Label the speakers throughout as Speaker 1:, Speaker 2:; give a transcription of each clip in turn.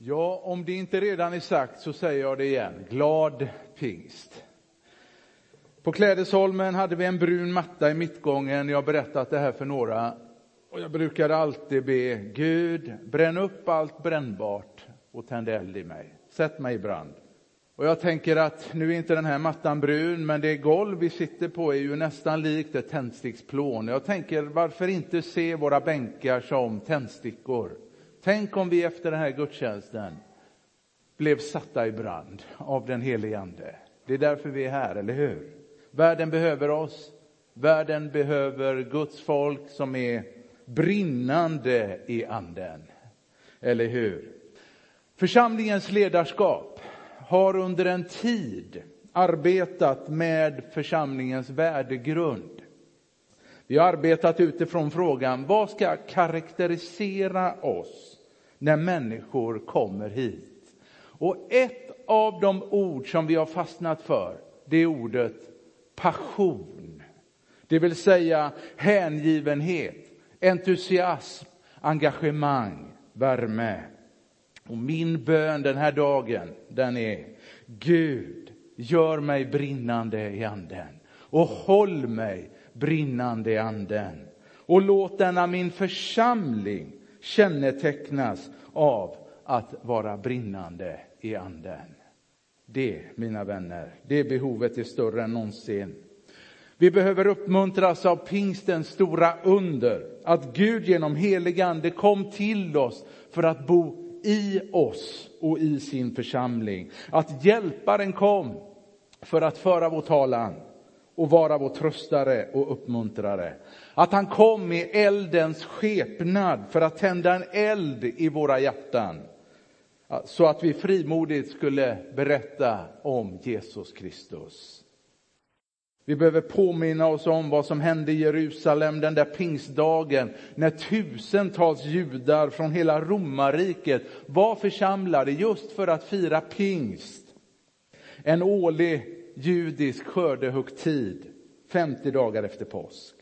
Speaker 1: Ja, om det inte redan är sagt så säger jag det igen. Glad pingst. På Klädesholmen hade vi en brun matta i mittgången. Jag har berättat det här för några. Och jag brukade alltid be Gud, bränn upp allt brännbart och tänd eld i mig. Sätt mig i brand. Och jag tänker att nu är inte den här mattan brun, men det golv vi sitter på är ju nästan likt ett tändsticksplån. Jag tänker, varför inte se våra bänkar som tändstickor? Tänk om vi efter den här gudstjänsten blev satta i brand av den helige Ande. Det är därför vi är här, eller hur? Världen behöver oss. Världen behöver Guds folk som är brinnande i anden. Eller hur? Församlingens ledarskap har under en tid arbetat med församlingens värdegrund. Vi har arbetat utifrån frågan, vad ska karaktärisera oss när människor kommer hit? Och ett av de ord som vi har fastnat för, det är ordet passion. Det vill säga hängivenhet, entusiasm, engagemang, värme. Och min bön den här dagen, den är Gud, gör mig brinnande i anden och håll mig brinnande i anden. Och låt denna min församling kännetecknas av att vara brinnande i anden. Det, mina vänner, det behovet är större än någonsin. Vi behöver uppmuntras av pingstens stora under, att Gud genom helig ande kom till oss för att bo i oss och i sin församling. Att hjälparen kom för att föra vår talan och vara vår tröstare och uppmuntrare. Att han kom i eldens skepnad för att tända en eld i våra hjärtan. Så att vi frimodigt skulle berätta om Jesus Kristus. Vi behöver påminna oss om vad som hände i Jerusalem den där pingstdagen när tusentals judar från hela romarriket var församlade just för att fira pingst. En årlig judisk skördehögtid 50 dagar efter påsk.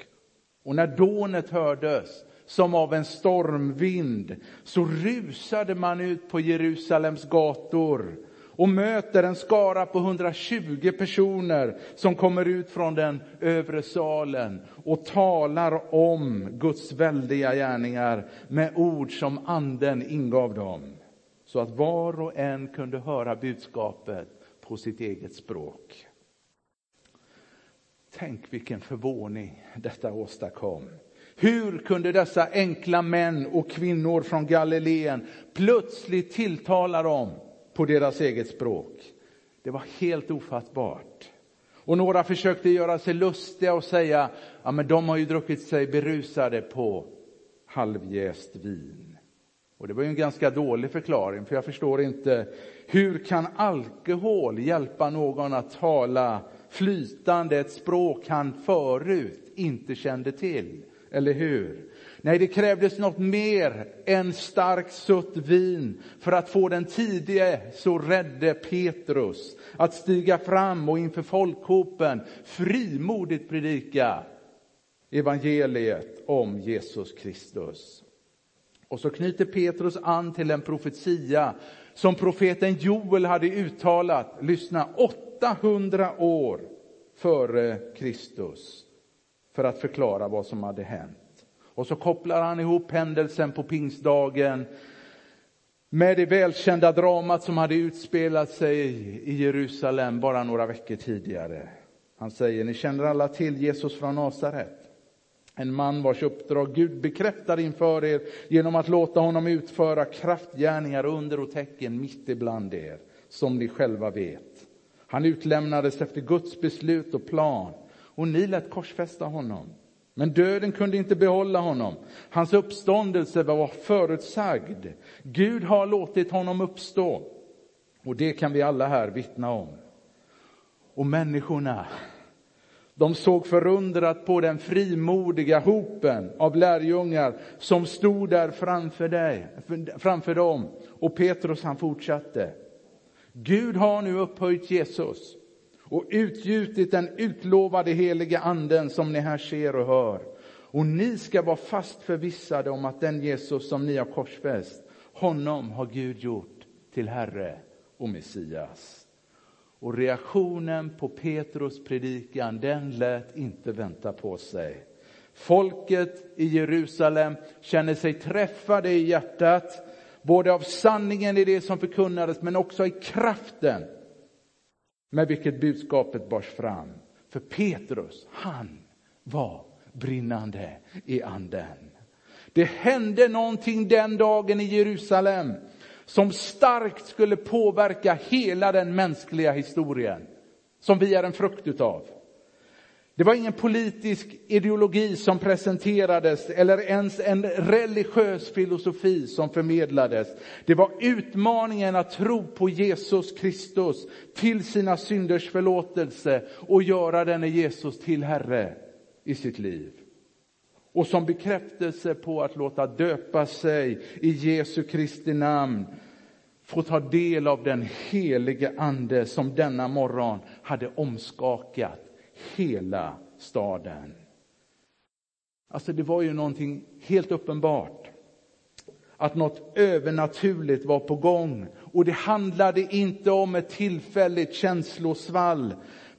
Speaker 1: Och när dånet hördes som av en stormvind så rusade man ut på Jerusalems gator och möter en skara på 120 personer som kommer ut från den övre salen och talar om Guds väldiga gärningar med ord som anden ingav dem. Så att var och en kunde höra budskapet på sitt eget språk. Tänk vilken förvåning detta åstadkom. Hur kunde dessa enkla män och kvinnor från Galileen plötsligt tilltala dem på deras eget språk? Det var helt ofattbart. Och några försökte göra sig lustiga och säga, ja men de har ju druckit sig berusade på halvjäst vin. Och det var ju en ganska dålig förklaring, för jag förstår inte, hur kan alkohol hjälpa någon att tala flytande ett språk han förut inte kände till? Eller hur? Nej, det krävdes något mer än starkt sött vin för att få den tidige så rädde Petrus att stiga fram och inför folkhopen frimodigt predika evangeliet om Jesus Kristus. Och så knyter Petrus an till en profetia som profeten Joel hade uttalat, lyssna, 800 år före Kristus för att förklara vad som hade hänt. Och så kopplar han ihop händelsen på pingstdagen med det välkända dramat som hade utspelat sig i Jerusalem bara några veckor tidigare. Han säger, ni känner alla till Jesus från Nasaret. En man vars uppdrag Gud bekräftar inför er genom att låta honom utföra kraftgärningar, under och tecken mitt ibland er, som ni själva vet. Han utlämnades efter Guds beslut och plan och ni lät korsfästa honom. Men döden kunde inte behålla honom. Hans uppståndelse var förutsagd. Gud har låtit honom uppstå. Och det kan vi alla här vittna om. Och människorna, de såg förundrat på den frimodiga hopen av lärjungar som stod där framför, dig, framför dem. Och Petrus han fortsatte. Gud har nu upphöjt Jesus och utgjutit den utlovade heliga anden som ni här ser och hör. Och ni ska vara fast förvissade om att den Jesus som ni har korsfäst, honom har Gud gjort till Herre och Messias. Och reaktionen på Petrus predikan, den lät inte vänta på sig. Folket i Jerusalem känner sig träffade i hjärtat, både av sanningen i det som förkunnades, men också i kraften med vilket budskapet bars fram. För Petrus, han var brinnande i anden. Det hände någonting den dagen i Jerusalem som starkt skulle påverka hela den mänskliga historien, som vi är en frukt utav. Det var ingen politisk ideologi som presenterades eller ens en religiös filosofi som förmedlades. Det var utmaningen att tro på Jesus Kristus till sina synders förlåtelse och göra denne Jesus till Herre i sitt liv. Och som bekräftelse på att låta döpa sig i Jesu Kristi namn få ta del av den helige ande som denna morgon hade omskakat hela staden. Alltså det var ju någonting helt uppenbart. Att något övernaturligt var på gång. Och det handlade inte om ett tillfälligt känslosvall.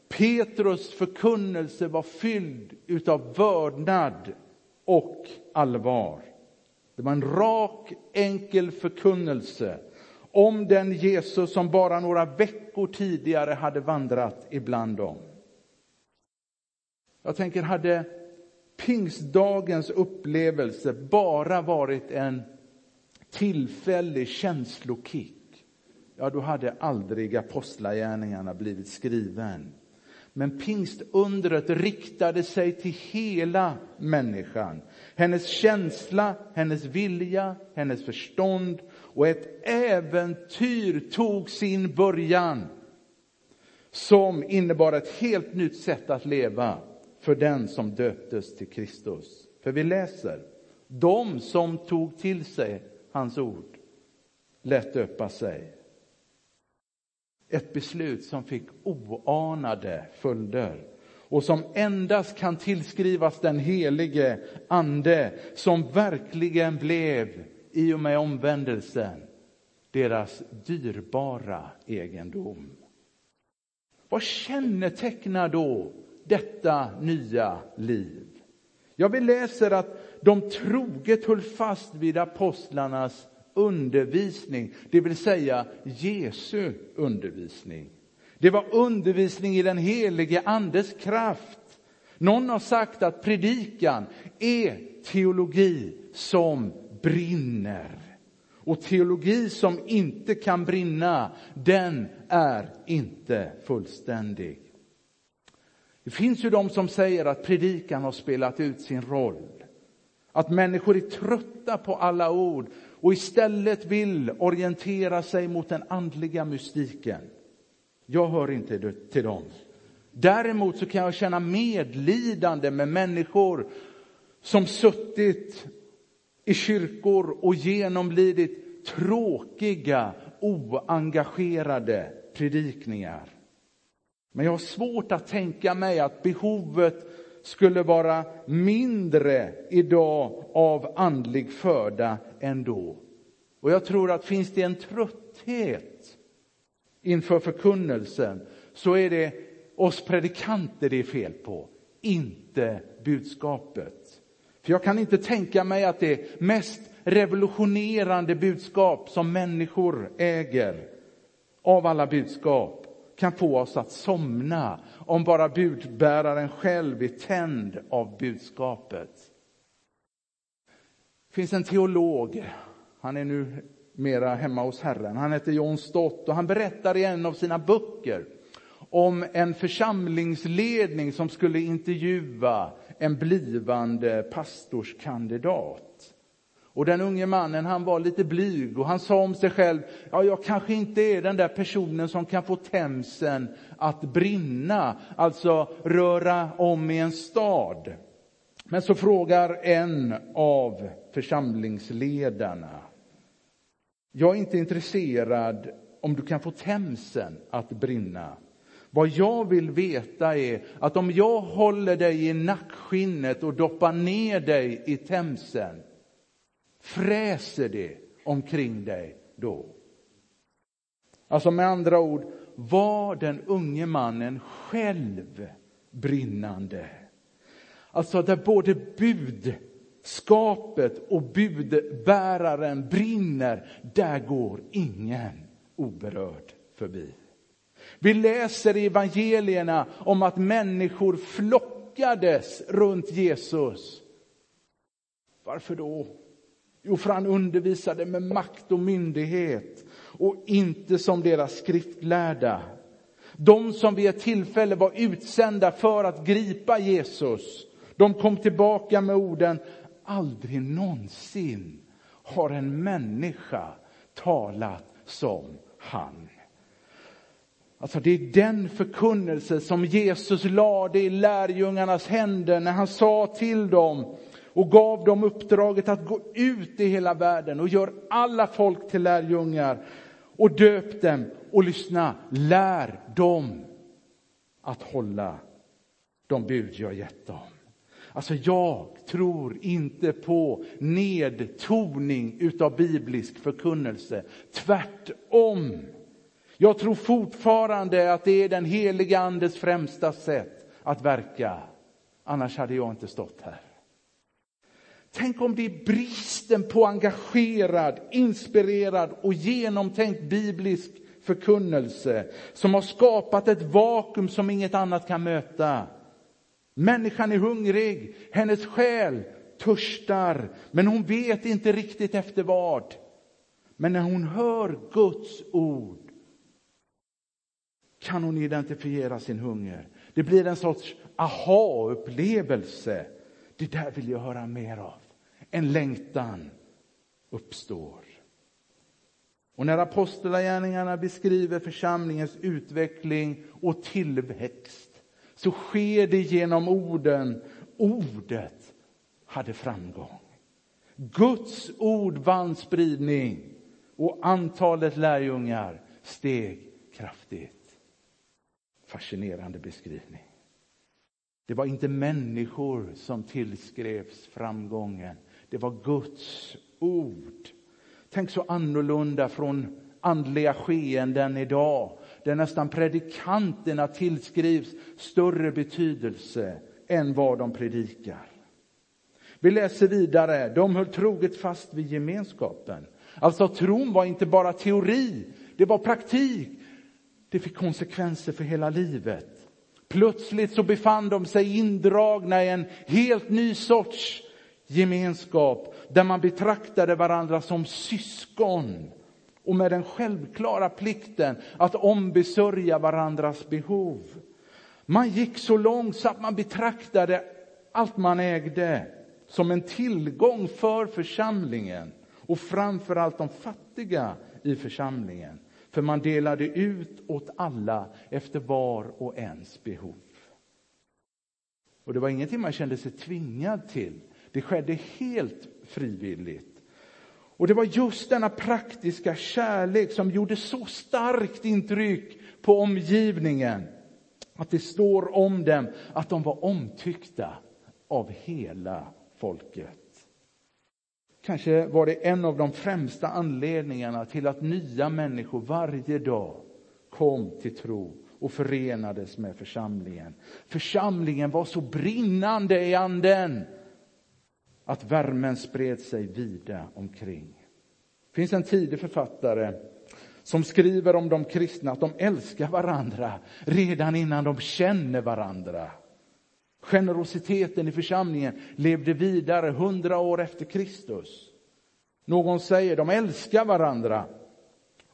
Speaker 1: Petrus förkunnelse var fylld utav vördnad och allvar. Det var en rak, enkel förkunnelse om den Jesus som bara några veckor tidigare hade vandrat ibland dem. Jag tänker, hade pingstdagens upplevelse bara varit en tillfällig känslokick, ja då hade aldrig apostlagärningarna blivit skriven. Men pingstundret riktade sig till hela människan. Hennes känsla, hennes vilja, hennes förstånd och ett äventyr tog sin början som innebar ett helt nytt sätt att leva för den som döptes till Kristus. För vi läser, de som tog till sig hans ord lät döpa sig. Ett beslut som fick oanade följder och som endast kan tillskrivas den helige ande som verkligen blev, i och med omvändelsen, deras dyrbara egendom. Vad kännetecknar då detta nya liv? Ja, vi läser att de troget höll fast vid apostlarnas undervisning, det vill säga Jesu undervisning. Det var undervisning i den helige Andes kraft. Någon har sagt att predikan är teologi som brinner. Och teologi som inte kan brinna, den är inte fullständig. Det finns ju de som säger att predikan har spelat ut sin roll. Att människor är trötta på alla ord och istället vill orientera sig mot den andliga mystiken. Jag hör inte till dem. Däremot så kan jag känna medlidande med människor som suttit i kyrkor och genomlidit tråkiga, oengagerade predikningar. Men jag har svårt att tänka mig att behovet skulle vara mindre idag av andlig föda än då. Och jag tror att finns det en trötthet inför förkunnelsen så är det oss predikanter det är fel på, inte budskapet. För jag kan inte tänka mig att det mest revolutionerande budskap som människor äger av alla budskap kan få oss att somna om bara budbäraren själv är tänd av budskapet. Det finns en teolog, han är nu mera hemma hos Herren, han heter John Stott och han berättar i en av sina böcker om en församlingsledning som skulle intervjua en blivande pastorskandidat. Och den unge mannen han var lite blyg och han sa om sig själv, ja jag kanske inte är den där personen som kan få Themsen att brinna, alltså röra om i en stad. Men så frågar en av församlingsledarna, jag är inte intresserad om du kan få Themsen att brinna. Vad jag vill veta är att om jag håller dig i nackskinnet och doppar ner dig i Themsen, fräser det omkring dig då? Alltså med andra ord, var den unge mannen själv brinnande. Alltså där både budskapet och budbäraren brinner, där går ingen oberörd förbi. Vi läser i evangelierna om att människor flockades runt Jesus. Varför då? Jo, för han undervisade med makt och myndighet och inte som deras skriftlärda. De som vid ett tillfälle var utsända för att gripa Jesus, de kom tillbaka med orden, aldrig någonsin har en människa talat som han. Alltså det är den förkunnelse som Jesus lade i lärjungarnas händer när han sa till dem och gav dem uppdraget att gå ut i hela världen och gör alla folk till lärjungar och döp dem och lyssna, lär dem att hålla de bud jag gett dem. Alltså jag tror inte på nedtoning utav biblisk förkunnelse. Tvärtom. Jag tror fortfarande att det är den heliga andes främsta sätt att verka. Annars hade jag inte stått här. Tänk om det är bristen på engagerad, inspirerad och genomtänkt biblisk förkunnelse som har skapat ett vakuum som inget annat kan möta. Människan är hungrig, hennes själ törstar, men hon vet inte riktigt efter vad. Men när hon hör Guds ord kan hon identifiera sin hunger. Det blir en sorts aha-upplevelse. Det där vill jag höra mer av. En längtan uppstår. Och när apostlagärningarna beskriver församlingens utveckling och tillväxt så sker det genom orden. Ordet hade framgång. Guds ord vann spridning och antalet lärjungar steg kraftigt. Fascinerande beskrivning. Det var inte människor som tillskrevs framgången. Det var Guds ord. Tänk så annorlunda från andliga skeenden idag där nästan predikanterna tillskrivs större betydelse än vad de predikar. Vi läser vidare. De höll troget fast vid gemenskapen. Alltså tron var inte bara teori, det var praktik. Det fick konsekvenser för hela livet. Plötsligt så befann de sig indragna i en helt ny sorts gemenskap där man betraktade varandra som syskon och med den självklara plikten att ombesörja varandras behov. Man gick så långt så att man betraktade allt man ägde som en tillgång för församlingen och framförallt de fattiga i församlingen. För man delade ut åt alla efter var och ens behov. Och det var ingenting man kände sig tvingad till. Det skedde helt frivilligt. Och det var just denna praktiska kärlek som gjorde så starkt intryck på omgivningen. Att det står om dem att de var omtyckta av hela folket. Kanske var det en av de främsta anledningarna till att nya människor varje dag kom till tro och förenades med församlingen. Församlingen var så brinnande i anden att värmen spred sig vida omkring. Det finns en tidig författare som skriver om de kristna att de älskar varandra redan innan de känner varandra. Generositeten i församlingen levde vidare hundra år efter Kristus. Någon säger de älskar varandra.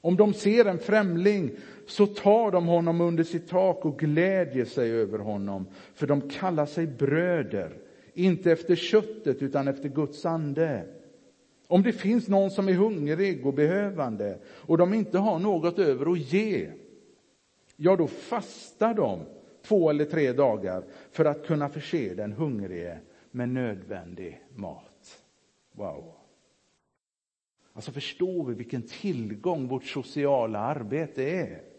Speaker 1: Om de ser en främling så tar de honom under sitt tak och glädjer sig över honom, för de kallar sig bröder, inte efter köttet utan efter Guds ande. Om det finns någon som är hungrig och behövande och de inte har något över att ge, ja, då fastar de två eller tre dagar för att kunna förse den hungrige med nödvändig mat. Wow. Alltså förstår vi vilken tillgång vårt sociala arbete är?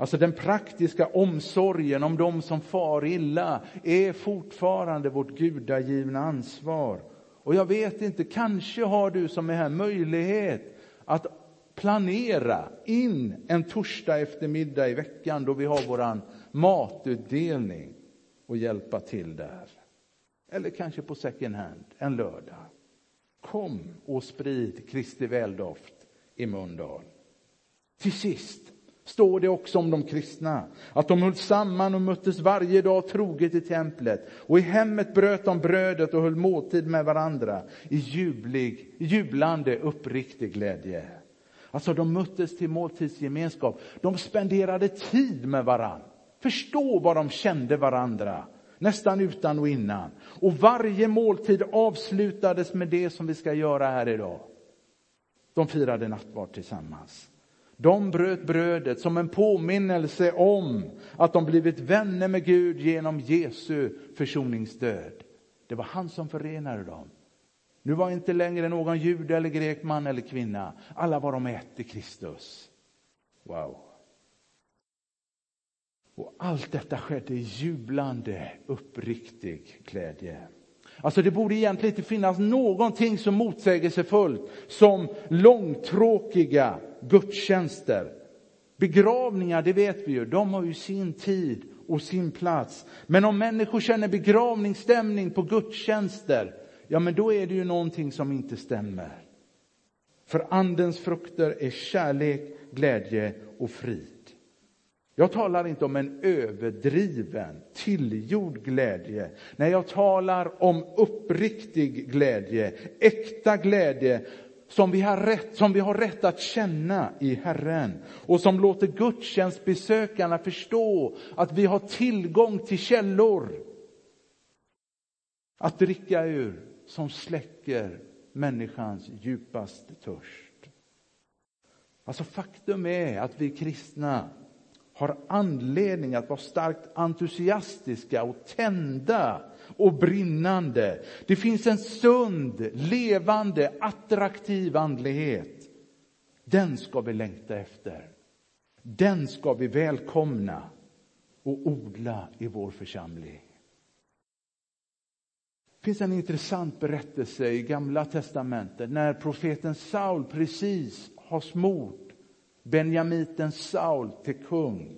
Speaker 1: Alltså den praktiska omsorgen om de som far illa är fortfarande vårt gudagivna ansvar. Och jag vet inte, kanske har du som är här möjlighet att planera in en torsdag eftermiddag i veckan då vi har våran matutdelning och hjälpa till där. Eller kanske på second hand en lördag. Kom och sprid Kristi väldoft i Mölndal. Till sist står det också om de kristna, att de höll samman och möttes varje dag troget i templet. Och i hemmet bröt de brödet och höll måltid med varandra i jublig, jublande, uppriktig glädje. Alltså de möttes till måltidsgemenskap. De spenderade tid med varandra. Förstå vad de kände varandra, nästan utan och innan. Och varje måltid avslutades med det som vi ska göra här idag. De firade nattvard tillsammans. De bröt brödet som en påminnelse om att de blivit vänner med Gud genom Jesu försoningsdöd. Det var han som förenade dem. Nu var inte längre någon jude eller grek, man eller kvinna. Alla var de ett i Kristus. Wow. Och allt detta skedde i jublande, uppriktig glädje. Alltså det borde egentligen inte finnas någonting så motsägelsefullt som långtråkiga gudstjänster. Begravningar, det vet vi ju, de har ju sin tid och sin plats. Men om människor känner begravningsstämning på gudstjänster, ja men då är det ju någonting som inte stämmer. För andens frukter är kärlek, glädje och frid. Jag talar inte om en överdriven, tillgjord glädje. Nej, jag talar om uppriktig glädje, äkta glädje som vi, har rätt, som vi har rätt att känna i Herren och som låter gudstjänstbesökarna förstå att vi har tillgång till källor att dricka ur som släcker människans djupaste törst. Alltså faktum är att vi kristna har anledning att vara starkt entusiastiska och tända och brinnande. Det finns en sund, levande, attraktiv andlighet. Den ska vi längta efter. Den ska vi välkomna och odla i vår församling. Det finns en intressant berättelse i Gamla testamentet när profeten Saul precis har smort benjamiten Saul till kung.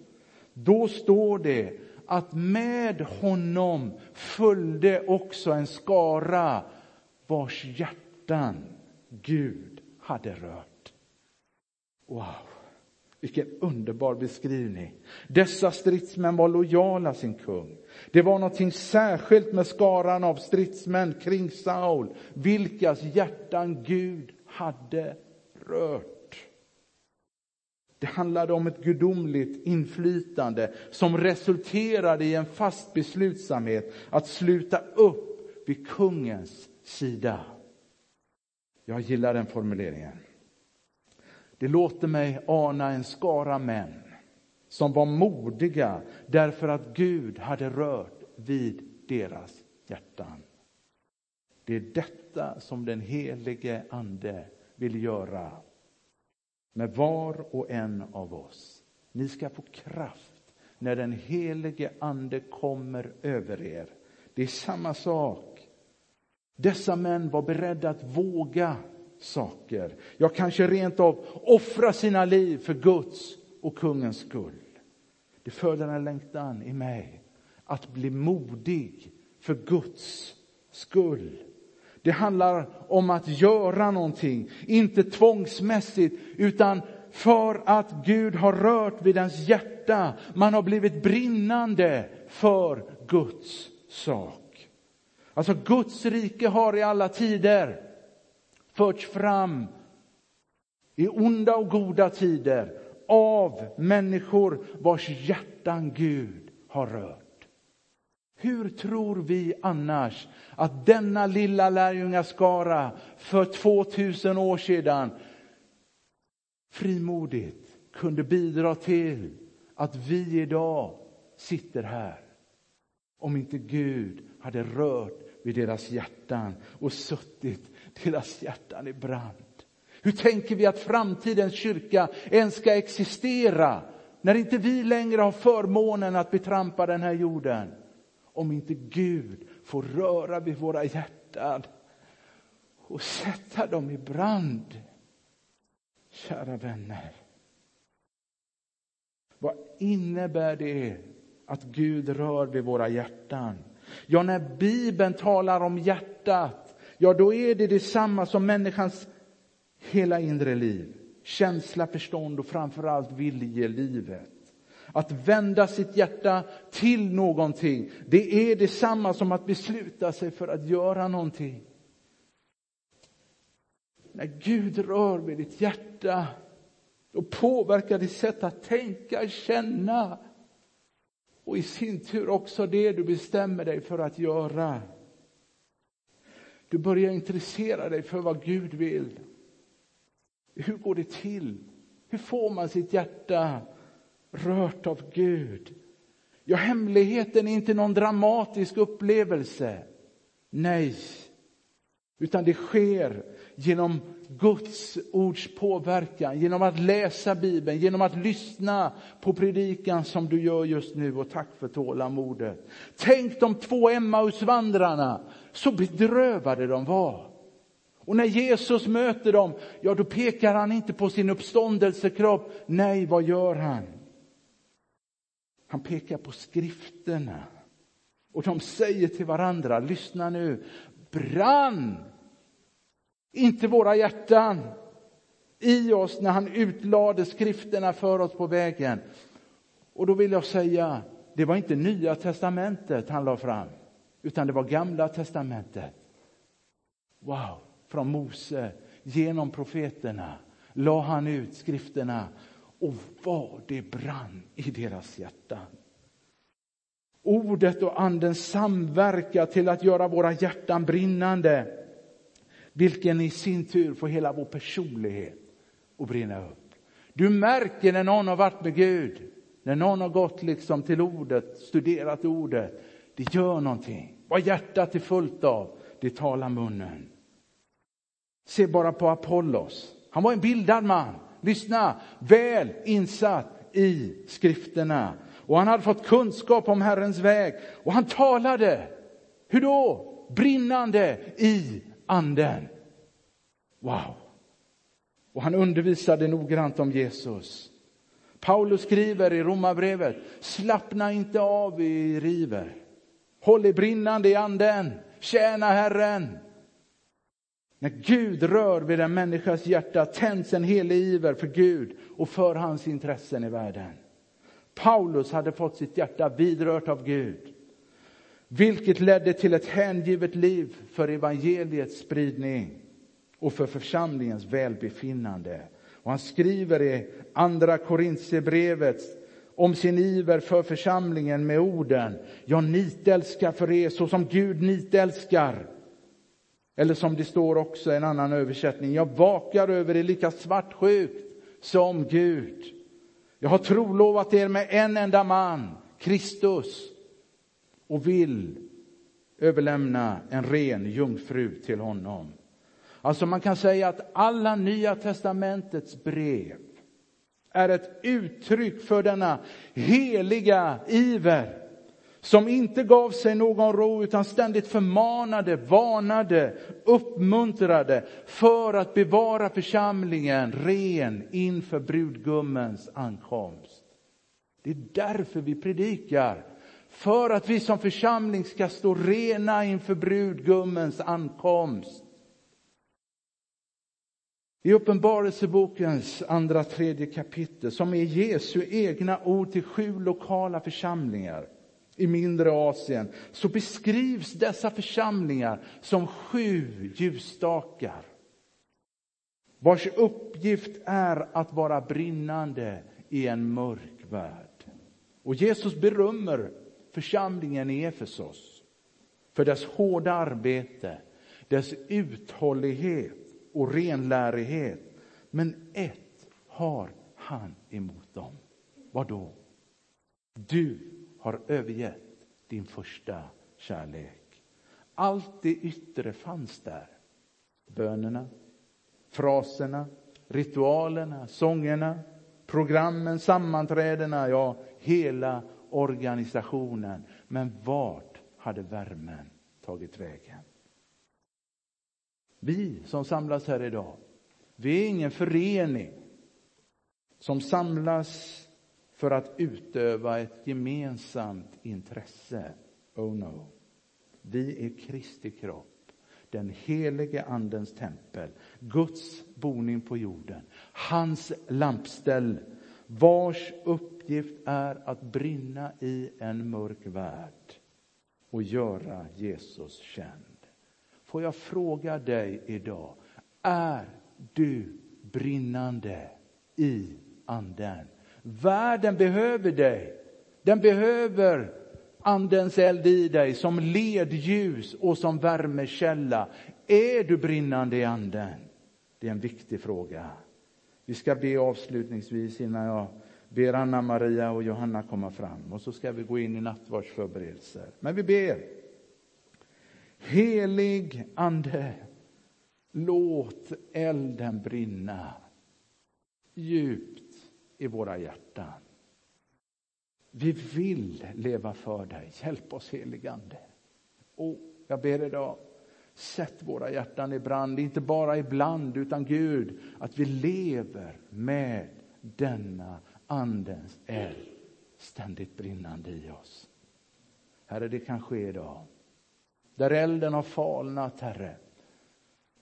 Speaker 1: Då står det att med honom följde också en skara vars hjärtan Gud hade rört. Wow, vilken underbar beskrivning. Dessa stridsmän var lojala sin kung. Det var någonting särskilt med skaran av stridsmän kring Saul, vilkas hjärtan Gud hade rört. Det handlade om ett gudomligt inflytande som resulterade i en fast beslutsamhet att sluta upp vid kungens sida. Jag gillar den formuleringen. Det låter mig ana en skara män som var modiga därför att Gud hade rört vid deras hjärtan. Det är detta som den helige Ande vill göra med var och en av oss. Ni ska få kraft när den helige ande kommer över er. Det är samma sak. Dessa män var beredda att våga saker. Ja, kanske rent av offra sina liv för Guds och kungens skull. Det föder en längtan i mig att bli modig för Guds skull. Det handlar om att göra någonting, inte tvångsmässigt, utan för att Gud har rört vid ens hjärta. Man har blivit brinnande för Guds sak. Alltså Guds rike har i alla tider förts fram i onda och goda tider av människor vars hjärtan Gud har rört. Hur tror vi annars att denna lilla lärjungaskara för 2000 år sedan frimodigt kunde bidra till att vi idag sitter här? Om inte Gud hade rört vid deras hjärtan och suttit deras hjärtan i brand. Hur tänker vi att framtidens kyrka ens ska existera när inte vi längre har förmånen att betrampa den här jorden? Om inte Gud får röra vid våra hjärtan och sätta dem i brand. Kära vänner. Vad innebär det att Gud rör vid våra hjärtan? Ja, när Bibeln talar om hjärtat, ja då är det detsamma som människans hela inre liv. Känsla, förstånd och framförallt viljelivet. Att vända sitt hjärta till någonting, det är detsamma som att besluta sig för att göra någonting. När Gud rör vid ditt hjärta, då påverkar ditt sätt att tänka, känna och i sin tur också det du bestämmer dig för att göra. Du börjar intressera dig för vad Gud vill. Hur går det till? Hur får man sitt hjärta rört av Gud? Ja, hemligheten är inte någon dramatisk upplevelse. Nej, utan det sker genom Guds ords påverkan, genom att läsa Bibeln, genom att lyssna på predikan som du gör just nu och tack för tålamodet. Tänk de två Emmausvandrarna, så bedrövade de var. Och när Jesus möter dem, ja då pekar han inte på sin uppståndelsekropp. Nej, vad gör han? Han pekar på skrifterna. Och de säger till varandra, lyssna nu, brann inte våra hjärtan i oss när han utlade skrifterna för oss på vägen. Och då vill jag säga, det var inte nya testamentet han la fram, utan det var gamla testamentet. Wow, från Mose, genom profeterna, la han ut skrifterna och vad det brann i deras hjärtan. Ordet och anden samverkar till att göra våra hjärtan brinnande vilken i sin tur får hela vår personlighet att brinna upp. Du märker när någon har varit med Gud, när någon har gått liksom till ordet, studerat ordet. Det gör någonting. Vad hjärtat är fullt av, det talar munnen. Se bara på Apollos. Han var en bildad man. Lyssna, väl insatt i skrifterna. Och han hade fått kunskap om Herrens väg. Och han talade. Hur då? Brinnande i anden. Wow! Och han undervisade noggrant om Jesus. Paulus skriver i Romarbrevet, slappna inte av i river. Håll i brinnande i anden, tjäna Herren. När Gud rör vid en människas hjärta tänds en helig iver för Gud och för hans intressen i världen. Paulus hade fått sitt hjärta vidrört av Gud vilket ledde till ett hängivet liv för evangeliets spridning och för församlingens välbefinnande. Och han skriver i andra Korintierbrevet om sin iver för församlingen med orden, jag nitälskar för er så som Gud nitälskar. Eller som det står också i en annan översättning, jag vakar över er lika svartsjukt som Gud. Jag har trolovat er med en enda man, Kristus och vill överlämna en ren jungfru till honom. Alltså man kan säga att alla nya testamentets brev är ett uttryck för denna heliga iver som inte gav sig någon ro utan ständigt förmanade, varnade, uppmuntrade för att bevara församlingen ren inför brudgummens ankomst. Det är därför vi predikar för att vi som församling ska stå rena inför brudgummens ankomst. I Uppenbarelsebokens andra tredje kapitel, som är Jesu egna ord till sju lokala församlingar i mindre Asien, så beskrivs dessa församlingar som sju ljusstakar vars uppgift är att vara brinnande i en mörk värld. Och Jesus berömmer församlingen i Efesos för dess hårda arbete, dess uthållighet och renlärighet. Men ett har han emot dem. Vad då? Du har övergett din första kärlek. Allt det yttre fanns där. Bönerna, fraserna, ritualerna, sångerna, programmen, sammanträdena, ja, hela organisationen. Men vart hade värmen tagit vägen? Vi som samlas här idag, vi är ingen förening som samlas för att utöva ett gemensamt intresse. Oh no. Vi är Kristi kropp, den helige Andens tempel, Guds boning på jorden, hans lampställ, vars uppgift är att brinna i en mörk värld och göra Jesus känd. Får jag fråga dig idag, är du brinnande i anden? Världen behöver dig. Den behöver Andens eld i dig som ledljus och som värmekälla. Är du brinnande i anden? Det är en viktig fråga. Vi ska be avslutningsvis innan jag ber Anna-Maria och Johanna komma fram och så ska vi gå in i nattvardsförberedelser. Men vi ber. Helig Ande, låt elden brinna djupt i våra hjärtan. Vi vill leva för dig. Hjälp oss heligande. Och jag ber idag, sätt våra hjärtan i brand, inte bara ibland, utan Gud, att vi lever med denna Andens eld ständigt brinnande i oss. Herre, det kan ske idag. Där elden har falnat, Herre,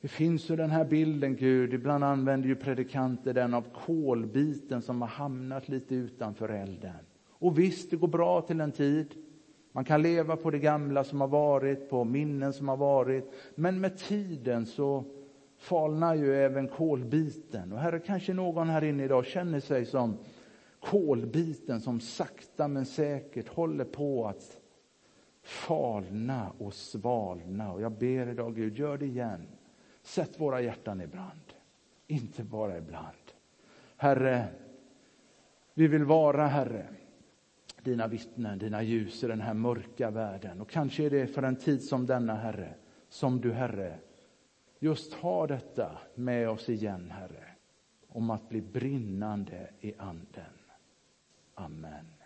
Speaker 1: det finns ju den här bilden, Gud, ibland använder ju predikanter den av kolbiten som har hamnat lite utanför elden. Och visst, det går bra till en tid. Man kan leva på det gamla som har varit, på minnen som har varit. Men med tiden så falnar ju även kolbiten. Och här är kanske någon här inne idag känner sig som kolbiten som sakta men säkert håller på att falna och svalna. Och jag ber idag Gud, gör det igen. Sätt våra hjärtan i brand, inte bara ibland. Herre, vi vill vara, Herre, dina vittnen, dina ljus i den här mörka världen. Och kanske är det för en tid som denna, Herre, som du, Herre, just har detta med oss igen, Herre, om att bli brinnande i anden. Amen.